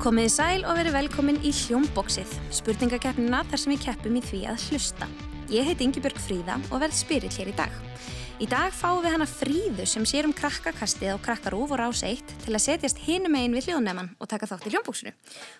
Komiði sæl og verið velkomin í Hljómbóksið, spurningakeppnina þar sem við keppum í því að hlusta. Ég heiti Ingi Björg Fríða og verð spyrill hér í dag. Í dag fáum við hana Fríðu sem sér um krakkakastið á krakkarúf og rás 1 til að setjast hinum einn við hljóðnemann og taka þátt í hljómbóksinu.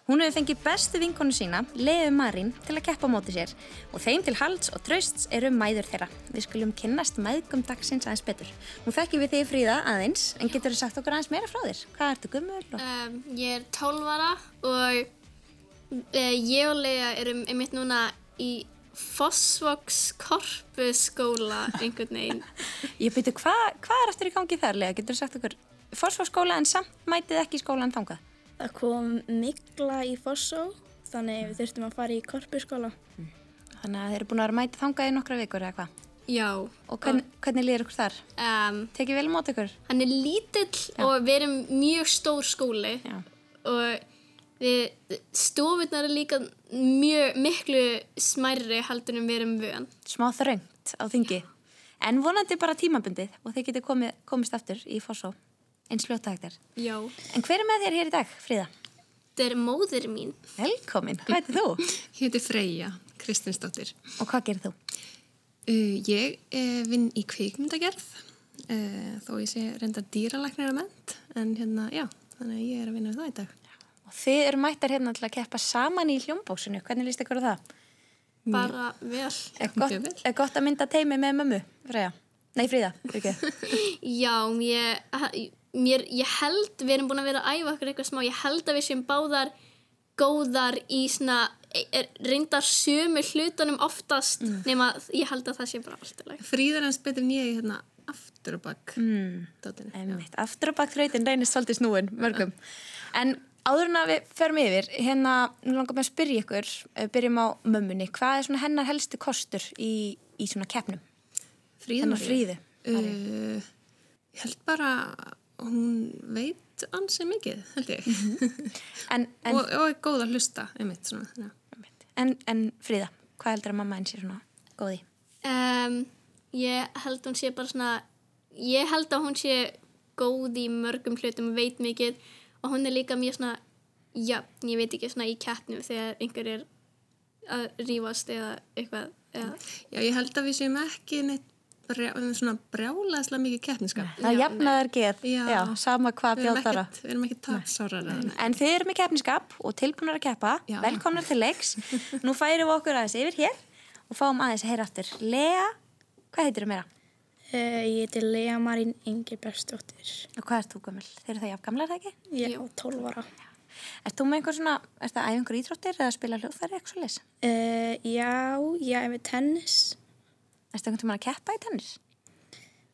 Hún hefur fengið bestu vinkonu sína, Leu Marín, til að keppa móti sér og þeim til halds og trausts eru mæður þeirra. Við skulum kynnast mæðgum dagsins aðeins betur. Nú þekkjum við þig Fríða aðeins, en getur þú sagt okkur aðeins meira frá þér? Hvað ertu gummul? Og... Um, ég er 12 ára og uh, ég og Lea erum einmitt núna í Fossvoks korpuskóla einhvern veginn. Ég byrju, hvað hva er eftir í gangi þar, Lea? Getur þú sagt okkur fórsfórskóla en samt mætið ekki skólan þangað? Það kom mikla í Fossó, þannig við þurftum að fara í korpuskóla. Þannig að þeir eru búin að vera mætið þangað í nokkra vikur eða hvað? Já. Og hvern, hvernig lýðir ykkur þar? Um, Tekið vel mót ykkur? hann er lítill og við erum mjög stór skóli Já. og við, stofurnar er líka mjög miklu smærri heldur en við erum vön. Smá þröngt á þingi. En vonandi bara tímabundið og þeir getur komið, komist aftur í Fossó. Eins fljóttæktar. Já. En hver er með þér hér í dag, Fríða? Þetta er móðir mín. Velkomin, hvað heitir þú? Ég heiti Freyja Kristinsdóttir. Og hvað gerir þú? Uh, ég uh, vinn í kvikmyndagerð, uh, þó ég sé reynda dýralæknir að ment, en hérna, já, þannig að ég er að vinna við það í dag. Og þið eru mættar hérna til að keppa saman í hljómbóksinu. Hvernig líst ykkur á það? Bara vel. Er gott, er gott að mynda teimi með mömmu, Freyja? Nei, Fríða, ekki. Já, mér, mér, ég held, við erum búin að vera að æfa okkur eitthvað smá, ég held að við séum báðar góðar í svona, er, reyndar sömu hlutunum oftast, nema ég held að það sé bara allt í lagi. Fríðar hans betur ég í hérna aftur og bakk mm. aftur og bak þrautin reynist svolítið snúin, mörgum. En áður en að við förum yfir, hérna, nú langar mig að spyrja ykkur, byrjum á mömmunni, hvað er svona hennar helsti kostur í, í svona keppnum? Fríða Hennar María. Fríðu. Uh, ég held bara, hún veit ansi mikið, held ég. En, en, og, og er góð að hlusta, einmitt svona. En, en Fríða, hvað heldur að mamma einn sé svona góð í? Um, ég held hún sé bara svona, ég held að hún sé góð í mörgum hlutum og veit mikið og hún er líka mjög svona, já, ég veit ekki svona í keppnum þegar einhver er að rífast eða eitthvað. Eða, já, ég held að við séum ekki neitt brjá, svona brjálaðslega mikið keppniskap. Það jafnaðar geð, já. Já. sama hvað erum ekkert- við erum ekki tapsárar. En þið eru með keppniskap og tilbúinir að keppa, Já. velkomnar til leiks. Nú færum við okkur aðeins yfir hér og fáum aðeins að heyra aftur. Lea, hvað heitir þú meira? Uh, ég heiti Lea Marín Ingebergsdóttir. Og hvað ert þú gömul? Þeir eru það jafngamlar, ekki? Ég er 12 ára. Ert þú með einhver svona, ert það æfingur íþróttir eða spila hljóðfæri eitthvað svo leys? Uh, já, ég er með tennis. Ertu einhvern tímann að keppa í tennis?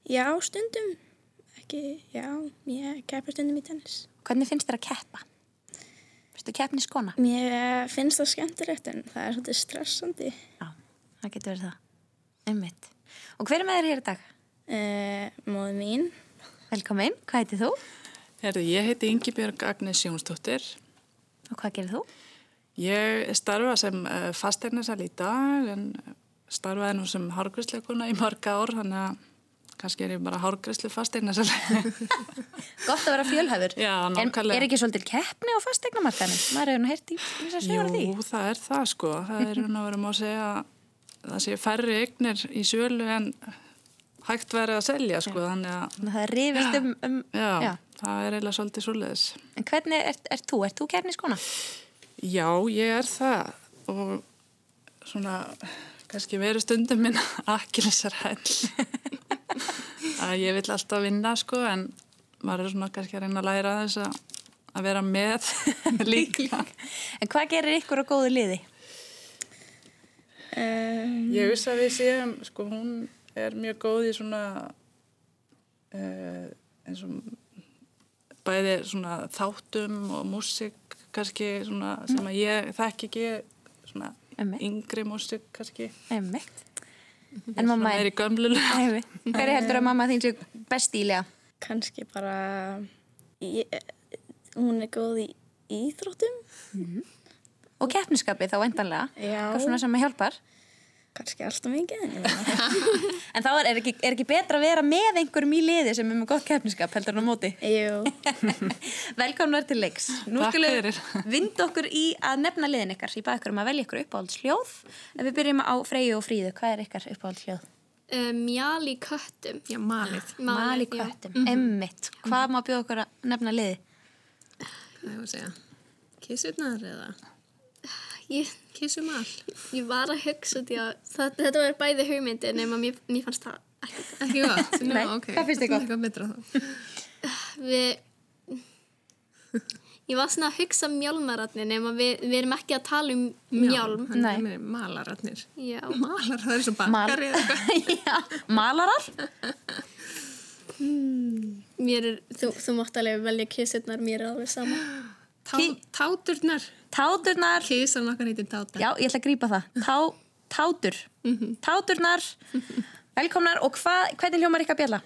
Já, stundum. Ekki, já, ég keppur stundum í tennis. Hvernig finnst þér að keppa? Erstu keppniskona? Mér finnst það skemmtilegt en það er svolítið stressandi. Já, það getur verið það. Einmitt. Og hver er með þér hér í dag? Uh, Móð mín. Velkomin, hvað heitir þú? Herðu, ég heiti Ingi Björg Agnes Jónsdóttir. Og hvað gerir þú? Ég starfa sem uh, fasteignasal í dag en starfaði nú sem hárgræsleikuna í marga ár, þannig að kannski er ég bara hárgræslu fasteignasal. Gott að vera fjölhæfur. Já, En er ekki svolítið keppni á fastegnamarkanum? Maður hefur nú heyrt í þess að sögur því. Jú, það er það sko. Það er nú verið má segja að það sé færri eignir í sölu en hægt verið að selja sko, þannig að Þannig að það er rifist um, um já, já. það er eiginlega svolítið svoleiðis. En hvernig ert, ert þú? Ert þú keppniskona? Já, ég er það og svona kannski verið stundum minn akkilessar hæll að ég vil alltaf vinna sko en maður er svona kannski að reyna að læra þess að, að vera með líka. En hvað gerir ykkur á góðu liði? Um, Ég vissi að við séum, sko hún er mjög góð í svona uh, eins og bæði svona þáttum og músík kannski svona sem að ég þekki ekki svona Einmitt. yngri músík kannski. Einmitt. En mamma er í gömlu lög. Einmitt. Hver er heldur að mamma þín sé best ílega? kannski bara, ég, hún er góð í íþróttum. Og keppniskapið þá endanlega? Já. Hvað svona sem að hjálpar? Kannski alltaf mikið en það. En þá er, er, ekki, er ekki betra að vera með einhverjum í liði sem er með gott keppniskap heldur en á móti. Jú, Velkomnar til leiks. Nú skulum fyrir. vind okkur í að nefna liðin ykkar. Ég bæði ykkur um að velja ykkur uppáhaldsljóð. Ef við byrjum á Freyju og Fríðu, hvað er ykkar uppáhaldsljóð? Uh, mjál í köttum. Já, malið. Mali já. köttum, emmitt. Hvað má bjóða okkur að nefna liði? Hvað er að segja? Kissurnar eða Ég, kissumal? ég var að hugsa því að það, þetta var bæði hugmyndir nema mér, mér fannst það ekki. Ekki gott? Nei, Nú, ok. hvað finnst þér gott? Við, ég var svona að hugsa mjálmaratni nema við, við erum ekki að tala um mjálm. Hann Nei. er með malararnir. Já. Malar, það er svo bakkar eða eitthvað. Já, malarar? Mér er, þú, þú mátt alveg velja kissirnar, mér er alveg sama. Tá, táturnar. Táturnar. Kissan okkar heitir tátar. Já, ég ætla að grípa það. Tá, tátur. Táturnar. Velkomnar og hvað, hvernig hljómar ykkar bjalla?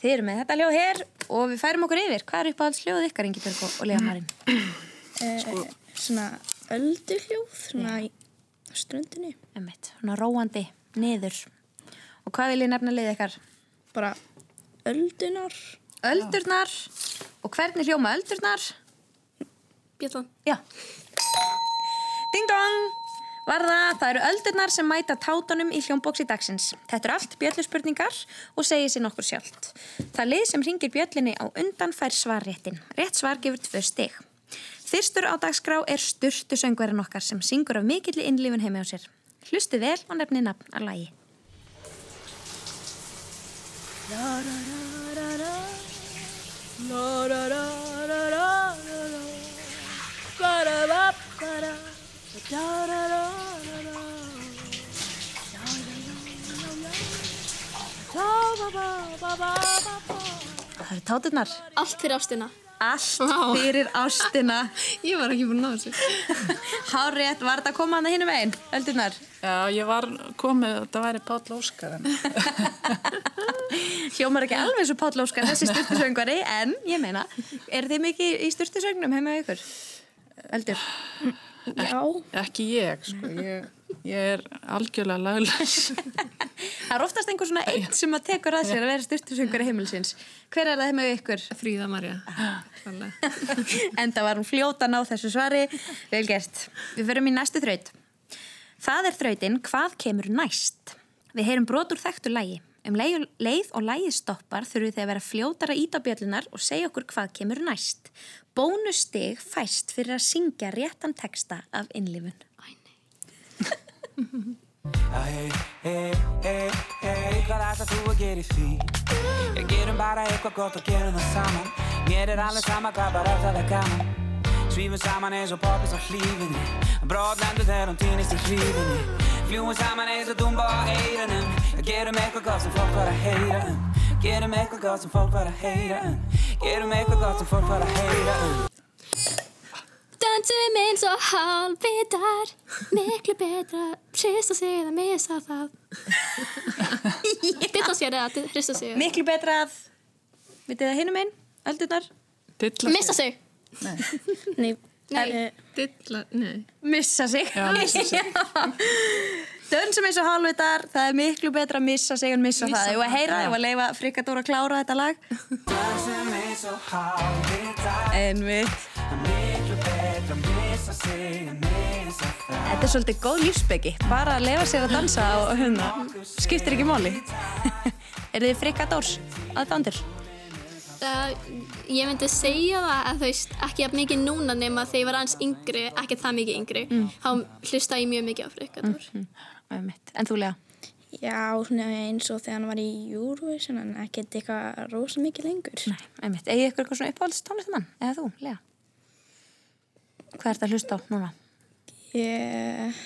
Þið eru með þetta hljóð hér og við færum okkur yfir. Hvað er uppáhaldsljóð ykkar, Ingi Björg og, Lea Marín? eh, svona ölduhljóð, svona í á ströndinni. Emmett, svona róandi, niður. Og hvað vil ég nefna lið ykkar? Bara öldunar. Öldurnar. Og hvernig hljóma öldurnar? Bjallan. Já. Ding dong! Varða, það eru öldurnar sem mæta tátunum í hljómbóksi dagsins. Þetta eru allt bjölluspurningar og segir sér nokkur sjálft. Það lið sem ringir bjöllinni á undan fær svarréttin. Rétt svar gefur tvö stig. Fyrstur á dagskrá er sturtu söngverðin okkar sem syngur af mikilli innlifun heimi á sér. Hlustu vel og nefni nafn að lagi. Það eru táturnar. Allt fyrir ástina. Allt fyrir ástina. Ég var ekki búin að ná þessu. Hárétt, var þetta að koma hann að hinu megin? Öldurnar. Já, ég var komið, þetta væri Páll Óskar en Hljómar ekki alveg svo Páll Óskar þessi styrtusöngvari, en ég meina, er þið mikið í styrtusöngnum heima ykkur? Öldur. Já, ekki ég, sko, ég, ég er algjörlega laglaus. Það er oftast einhver svona einn sem að tekur að sér að vera styrtusöngvari heimilsins. Hver er það heima hjá ykkur? Fríða Marja. Enda var hún fljóta að ná þessu svari. Vel gert. Við förum í næstu þraut. Það er þrautin Hvað kemur næst? Við heyrum brot úr þekktu lægi. Um leið, leið og lægið stoppar þurfum þið að vera fljótar að íta bjöllunar og segja okkur hvað kemur næst. Bónustig fæst fyrir að syngja réttan texta af innlifun. Hey, hey, hey, hey, hvað ætlar þú að gera í því? Ég gerum bara eitthvað gott og gerum það saman Mér er alveg sama hvað bara það er gaman Svífum saman eins og poppis á hlífinni Brotlendur þegar hún týnist í hlífinni Fljúum saman eins og dumba á eirunum Gerum eitthvað gott sem fólk var að heyra. Um Gerum eitthvað gott sem fólk var að heyra. Um Gerum eitthvað gott sem fólk var að heyra. Um Dansum eins og halvvitar Miklu betra. Hrista sig eða missa það. Dilla sér eða hrista sig. Miklu betra að, vitið það hinum einn, öldurnar, Dilla Missa sig. Nei, Nei. Dilla, nei. missa sig. Já, missa sig. Dönsum eins og hálfvitar, það er miklu betra að missa sig en missa, það. Ég var að heyra, ég var að leifa Frikadóra að klára þetta lag. Dansum eins og hálfvitar Einmitt. Miklu betra að missa sig en missa það Þetta er svolítið góð lífsbyggi, bara að leifa sér að dansa og hérna, skiptir ekki máli. er þið Frikadórs aðdándur? Uh, ég myndi segja það að þú veist ekki jafn mikið núna nema þegar ég var aðeins yngri, ekki það mikið yngri þá hlusta ég mjög mikið á frikadur Einmitt. En þú lega? já, svona eins og þegar hann var í Eurovision en ekkert eitthvað rosa mikið lengur. Nei, einmitt. Egið ykkur eitthvað svona uppáhalds tónlistamann? Eða þú, lega? Hvað ert að hlusta á núna? Ég,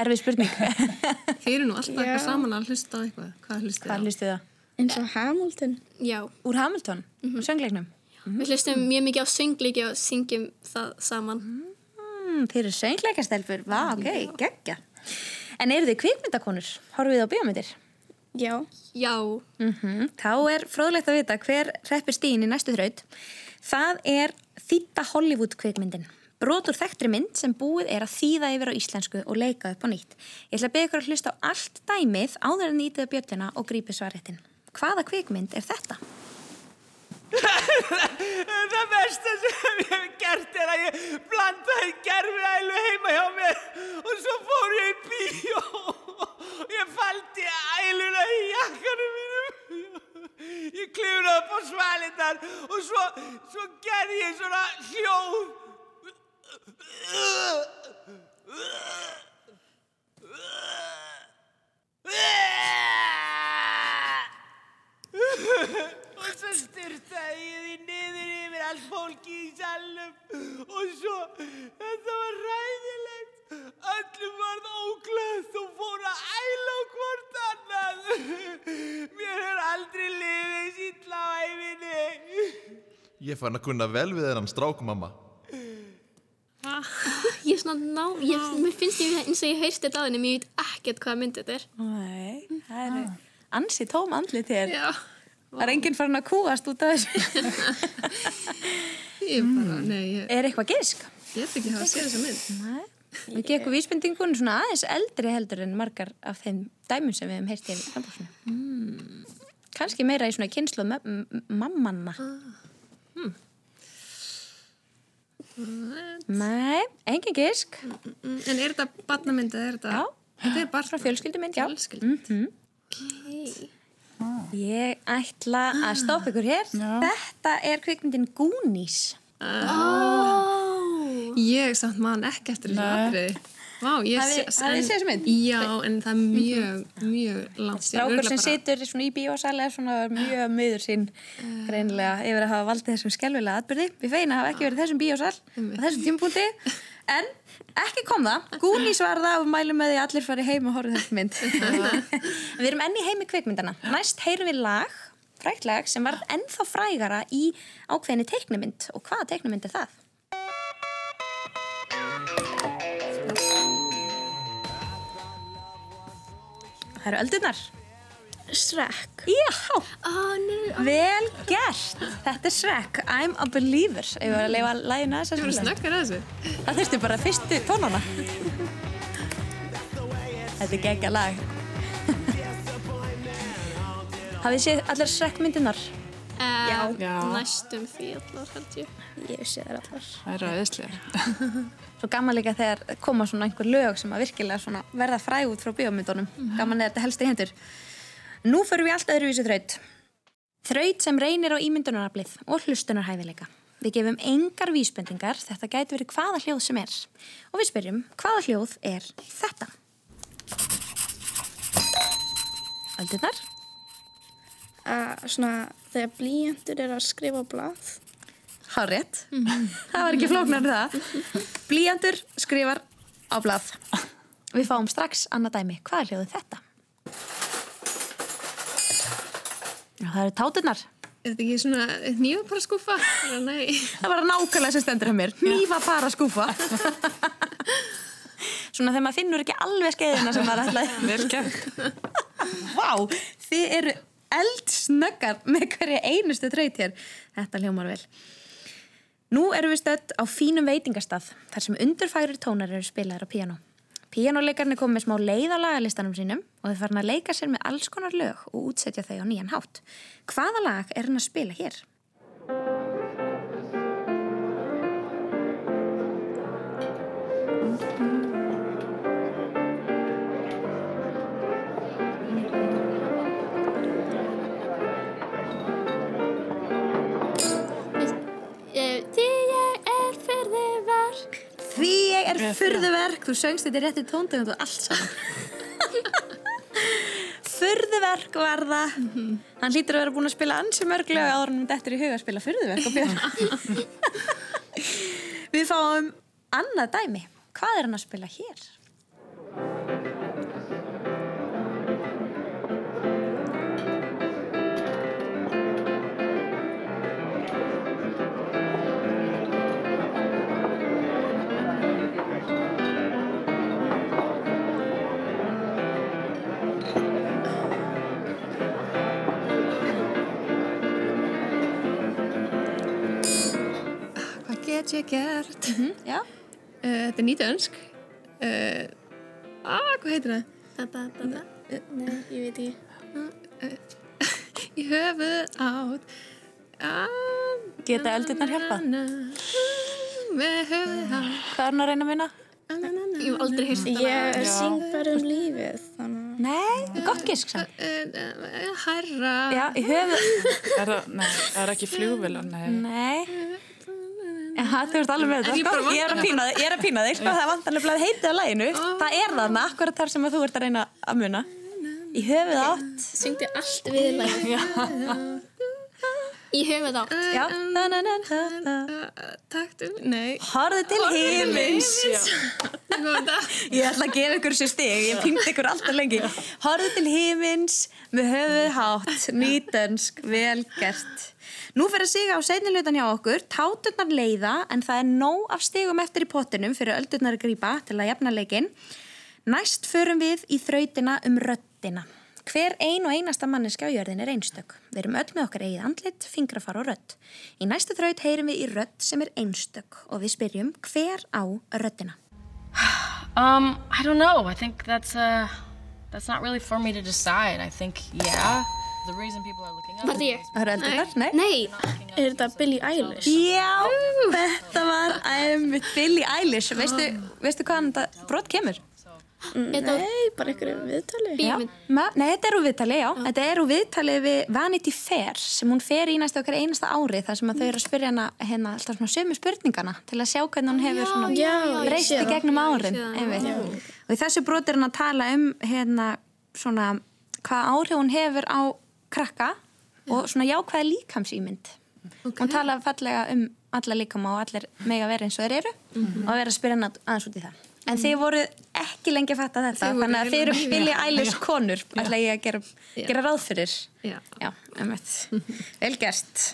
Erfið spurning. Þið eru nú alltaf Já. eitthvað saman að hlusta á eitthvað. Hvað hlustu það? Eins og Hamilton. Já, Úr Hamilton? Mm Söngleiknum? við hlustum mjög mikið á sönglíki og syngjum það saman Mm, þeir eru söngleikastelfur. Vá, ok, geggja. En eru þið kvikmyndakonur? Horfið þið á bíómyndir? Já, Já, Mm Þá er fróðlegt að vita hver hreppir stíðin í næstu þraut. Það er þýtta Hollywood kvikmyndin. Brot úr þekktri mynd sem búið er að þýða yfir á íslensku og leika upp á nýtt. Ég ætla að beða ykkur að hlusta á allt dæmið áður en nýtiða bjölluna og grípi svarréttin. Hvaða kvikmynd er þetta? Það versta sem ég hef gert er að ég blandaði gerfiælu heima hjá mér og svo fór ég í bíó og ég faldi æluna í jakkanum mínum. Ég klifur upp á svalinnar og svo, svo gerði ég svona hljóð. og svo styrtaði ég því niður yfir allt fólki í salnum. Og svo, þetta var ræðilegt öllum varð óglöð og fór að æla á hvort annað. Mér er aldrei liðið sýtla á æfinni Ég fann að kunna vel við þennan strák, mamma. Ég er svona ná, ég, mér finnst ég eins og ég heyrst þetta á henni, mér veit ekkert hvaða mynd þetta er. Nei, það eru ansi tóm andlit hér. Já, Það er enginn farin að kúast út af þessu. ég bara, nei, ég, er eitthvað gisk? ég ætla ekki að hafa séð þessa mynd. Nei. Við gekkum vísbendingun svona aðeins eldri heldur en margar af þeim dæmum sem við hefum heyrt í frambúrsinu. Mm. Kanski meira í svona kynslu mammanna. Nei, engin gisk. Mm, En er þetta barnamynd eða er þetta? Já. Þetta er bara Frá fjölskyldumynd, já. Fjölskyldu. Ég ætla að stoppa ykkur hér. Þetta er kvikmyndin Goonies. Ég samt man ekki eftir þessu Nei. atriði. Vá, ég sé- þessa mynd? Já, en það er mjög, mjög langt. Strákur sem situr svona í bíósæli er svona mjög miður sín greinlega yfir að hafa valdið þessum skelvilega atbyrði. Við feina hafa ekki verið í þessum bíósæl á þessum tímpúti en ekki kom það. Gúnís var það og mælum með því að allir fari heim og horfið þessu mynd. við erum enn í heimi kvikmyndana. Næst heyrum við lag, frækt lag sem varð ennþá frægara í ákveðinni teiknumynd og hvaða teiknumynd er það? Það eru öldurnar. Shrek. Já, Ó, nei, vel gert. Þetta er Shrek, I'm a believer. Ef við að leifa lægina þess Þú að spila. snöggar að þessu. Það þurfti bara fyrstu tónana. Þetta er geggja lag. Hafið séð allar Shrek myndunar? Já. Já. Næstum því allar, held ég. Ég sé þær allar. Það er aðeinslega. Svo gaman líka þegar koma svona einhver lög sem að virkilega svona verða fræg út frá bíómyndunum. Gaman er þetta helst í hendur. Nú förum við allt öðruvísi þraut. Þraut sem reynir á ímyndunaraflið og hlustunarhæfileika. Við gefum engar vísbendingar, þetta gæti verið hvaða hljóð sem er. Og við spyrjum, hvaða hljóð er þetta? Öldurnar? Að svona þegar blíjantur er að skrifa á blað. Há rétt. Það var ekki flóknar en það. Blíjantur skrifar á blað. Við fáum strax annað dæmi. Hvað er hljóðið þetta? Það eru táturnar. Er þetta ekki svona nýja bara skúfa? Það var nákvæmlega sem stendur hjá mér. Nýfa para skúfa. Svona þegar maður finnur ekki alveg skeiðina sem maður ætlaði. Vá, þið eru eldsnöggar með hverja einustu þraut hér. Þetta hljómar vel. Nú erum við stödd á fínum veitingastað þar sem undurfærir tónar eru spilaðir á píanó. Píanóleikarnir kom með smá leið á lagalistanum sínum og þau farin að leika sér með alls konar lög og útsetja þau á nýjan hátt. Hvaða lag er hann að spila hér? Furðuverk, þú söngst þetta í rétti tóntegund og allt saman. furðuverk var það. Hann hlýtur að vera búin að spila ansi mörg lög áður en hann dettur í huga að spila furðuverk á björn. Við fáum annað dæmi. Hvað er hann að spila hér? Get sé gert. Já. Uh, þetta er nýtönsk. Uh, ah, hvað heitir það? Ba, ba, ba, ba. Nei, ég veit ekki. Í höfuð átt. Ah, Geta öldurnar hjálpað? með höfuð átt. Hvað er hann að reyna að vinna? Ég hef aldrei heyrst það. Ég syng bara um lífið, þannig Nei, gott. Uh, Herra. Já, í höfu. Er það, nei, það er ekki flugvila, nei. Já, þú ert alveg með þetta, ég er að pína þig, ég er að pína þig, sko. Það er vantanlega að heitið á læginu. Það er þarna, akkurat þar sem að þú ert að reyna að muna. Í höfuð átt. Syngdi allt við. Í höfuð á. Já. Na, na, na, na, na. Taktu, nei. Horðu til himins. Ég ætla að gefa ykkur sér stig, ég pýndi ykkur alltaf lengi. Horðu til himins með höfuð hátt, nýtönsk, vel gert. Nú fyrir að siga á seinnilutan hjá okkur, táturnar leiða en það er nóg af stigum eftir í pottinum fyrir öldurnar að grípa til að jafna leikin. Næst förum við í þrautina um röddina. Hver ein og einasta manneski á jörðin er einstök. Við erum öll með okkar eigið andlit, fingrafar og rödd. Í næstu þraut heyrum við í rödd sem er einstök og við spyrjum hver á röddina. Um, I don't know. I think that's uh that's not really for me to decide. I think yeah, the reason people are looking up. Var þetta ég? Það eru öldurnar? Nei. Nei. Er þetta Billie Eilish? Já, þetta var einmitt Billie Eilish. Veistu, veistu hvaðan þetta brot kemur? Þetta var Nei, bara einhverju viðtali. Já. nei, þetta er úr viðtali, já. Þetta er úr viðtali við Vanity Fair sem hún fer í næstu okkar einasta ári þar sem að þau eru að spyrja hana hérna alltaf svona sömu spurningana til að sjá hvernig hún hefur já, sé í gegnum árin. Og í þessu brot er hann að tala um hérna svona hvað áhrif hún hefur á krakka og svona jákvæða líkamsýmynd. Okay. Hún tala fallega um alla líkama og allir mega verið eins og þeir eru og að vera að spyrja hana aðeins út í það. En þið voru ekki lengi að fatta þetta, þannig að þið eru Billie Já. Eilish konur, ætla ég að gera, Já. gera ráð fyrir. Já. Já, einmitt. Vel gert.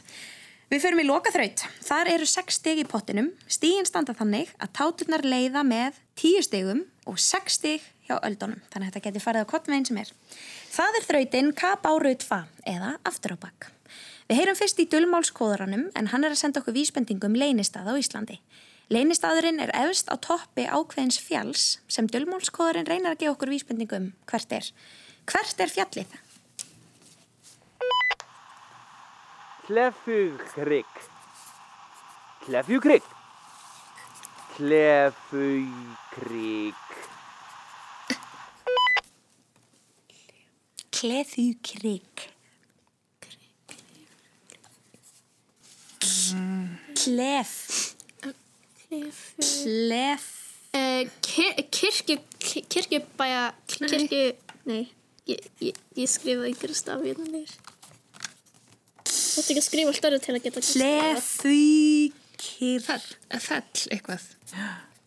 Við förum í loka þraut. Þar eru sex stig í pottinum. Stígin standa þannig að táturnar leiða með tíu stigum og sex stig hjá öldunum. Þannig að þetta geti farið á kottveginn sem er. Það er þrautin Kap á Rautfa eða Aftur á bakk. Við heyrum fyrst í dullmálskóðuranum en hann er að senda okkur vísbendingum leynistað á Íslandi. Leynistaðurinn er efst á toppi ákveðins fjalls sem dullmálskóðurinn reynar að gefa okkur vísbendingum hvert er. Hvert er fjallið? Kleffukrygg. Kleffukrygg. Kleffukrygg. Kleðukrygg. Klef. Klef. Kir kirkju, kirkjubæja, kirkju, nei, ég, ég, ég skrifa einhverju stafi hérna nýr. Þú ætti ekki að skrifa stærri til að geta Klefukir. Fell, eh, fell eitthvað.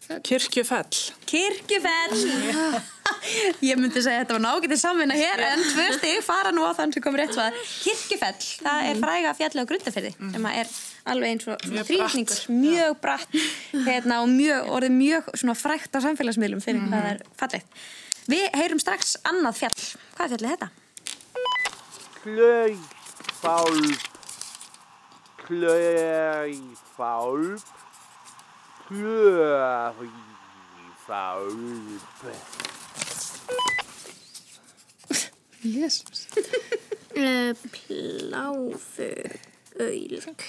Kirkjufell. Kirkjufell. Ég myndi segja að þetta var nágætið samvinna hér en tvö stig fara nú á þann sem kom rétt svar. Kirkjufell, það er fræga fjalli á grundafyrði sem að er alveg eins og Mjög þrýðningur, mjög bratt hérna, og mjög, orðið mjög svona frægt á samfélagsmiðlum fyrir hvað það er fallegt. Við heyrum strax annað fjall. Hvað fjall er þetta? Klaufálp. Klaufálp. Klaufálp. Jésús. Uh, pláfu, auðlug.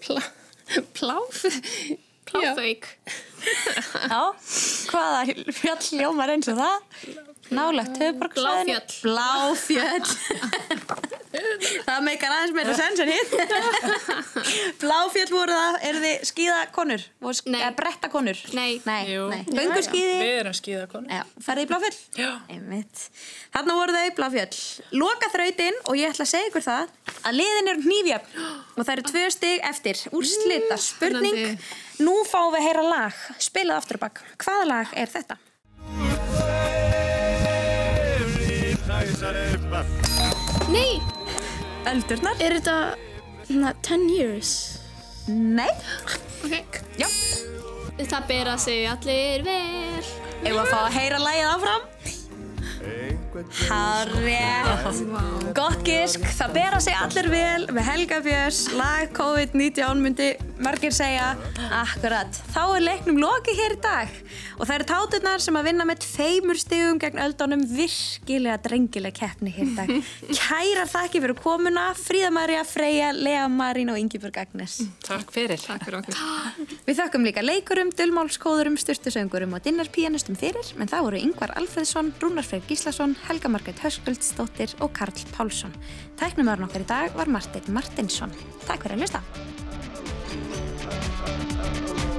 Plá, pláfu. Pláfauk. Já, hvaða fjall ljómar eins og það? Nálagt höfuborgsvæðinu. Bláfjöll. Bláfjöll. Það meikar aðeins meira sens en hitt. Bláfjöll voru það, eru þið skíðakonur? Nei. Eða brettakonur? Nei. Nei, nei. Gönguskíði? Við erum skíðakonu. Já, ferði í Bláfjöll? Já. Einmitt. Þarna voru þau Bláfjöll. Loka þrautin og ég ætla að segja ykkur það að liðin eru hnífjöfn og það eru tvö stig eftir. Úrslita, spurning. Nú fáum við að heyra lag. Spilað aftur og bakk. Hvaða lag er þetta? Nei, Öldurnar? Er þetta na, 10 years? Nei. ok. Já. Það bera sig allir vel. Ef að fá að heyra lagið áfram? Hárrétt. Gott gisk, það ber að segja allir vel með Helga Björns, lag COVID-19 myndi margir segja. Akkurat, þá er leiknum lokið hér í dag og það eru táturnar sem að vinna með tveimur stigum gegn öldunum virkilega drengileg keppni hér í dag. Kærar þakki fyrir komuna, Fríða Marja, Freyja, Lea Marín og Ingeborg Agnes. Takk fyrir. Takk fyrir okkur. Við þakkum líka leikurum, dulmálskóðurum, styrtusöngurum og dinnerpíanistum fyrir, menn það voru Yngvar Alfreðsson, Rúnar Freyr Gíslason, Helga Margreit Höskuldsdóttir og Karl Pálsson. Tæknumörn okkar í dag var Martin Martinsson. Takk fyrir að hlusta. Okay.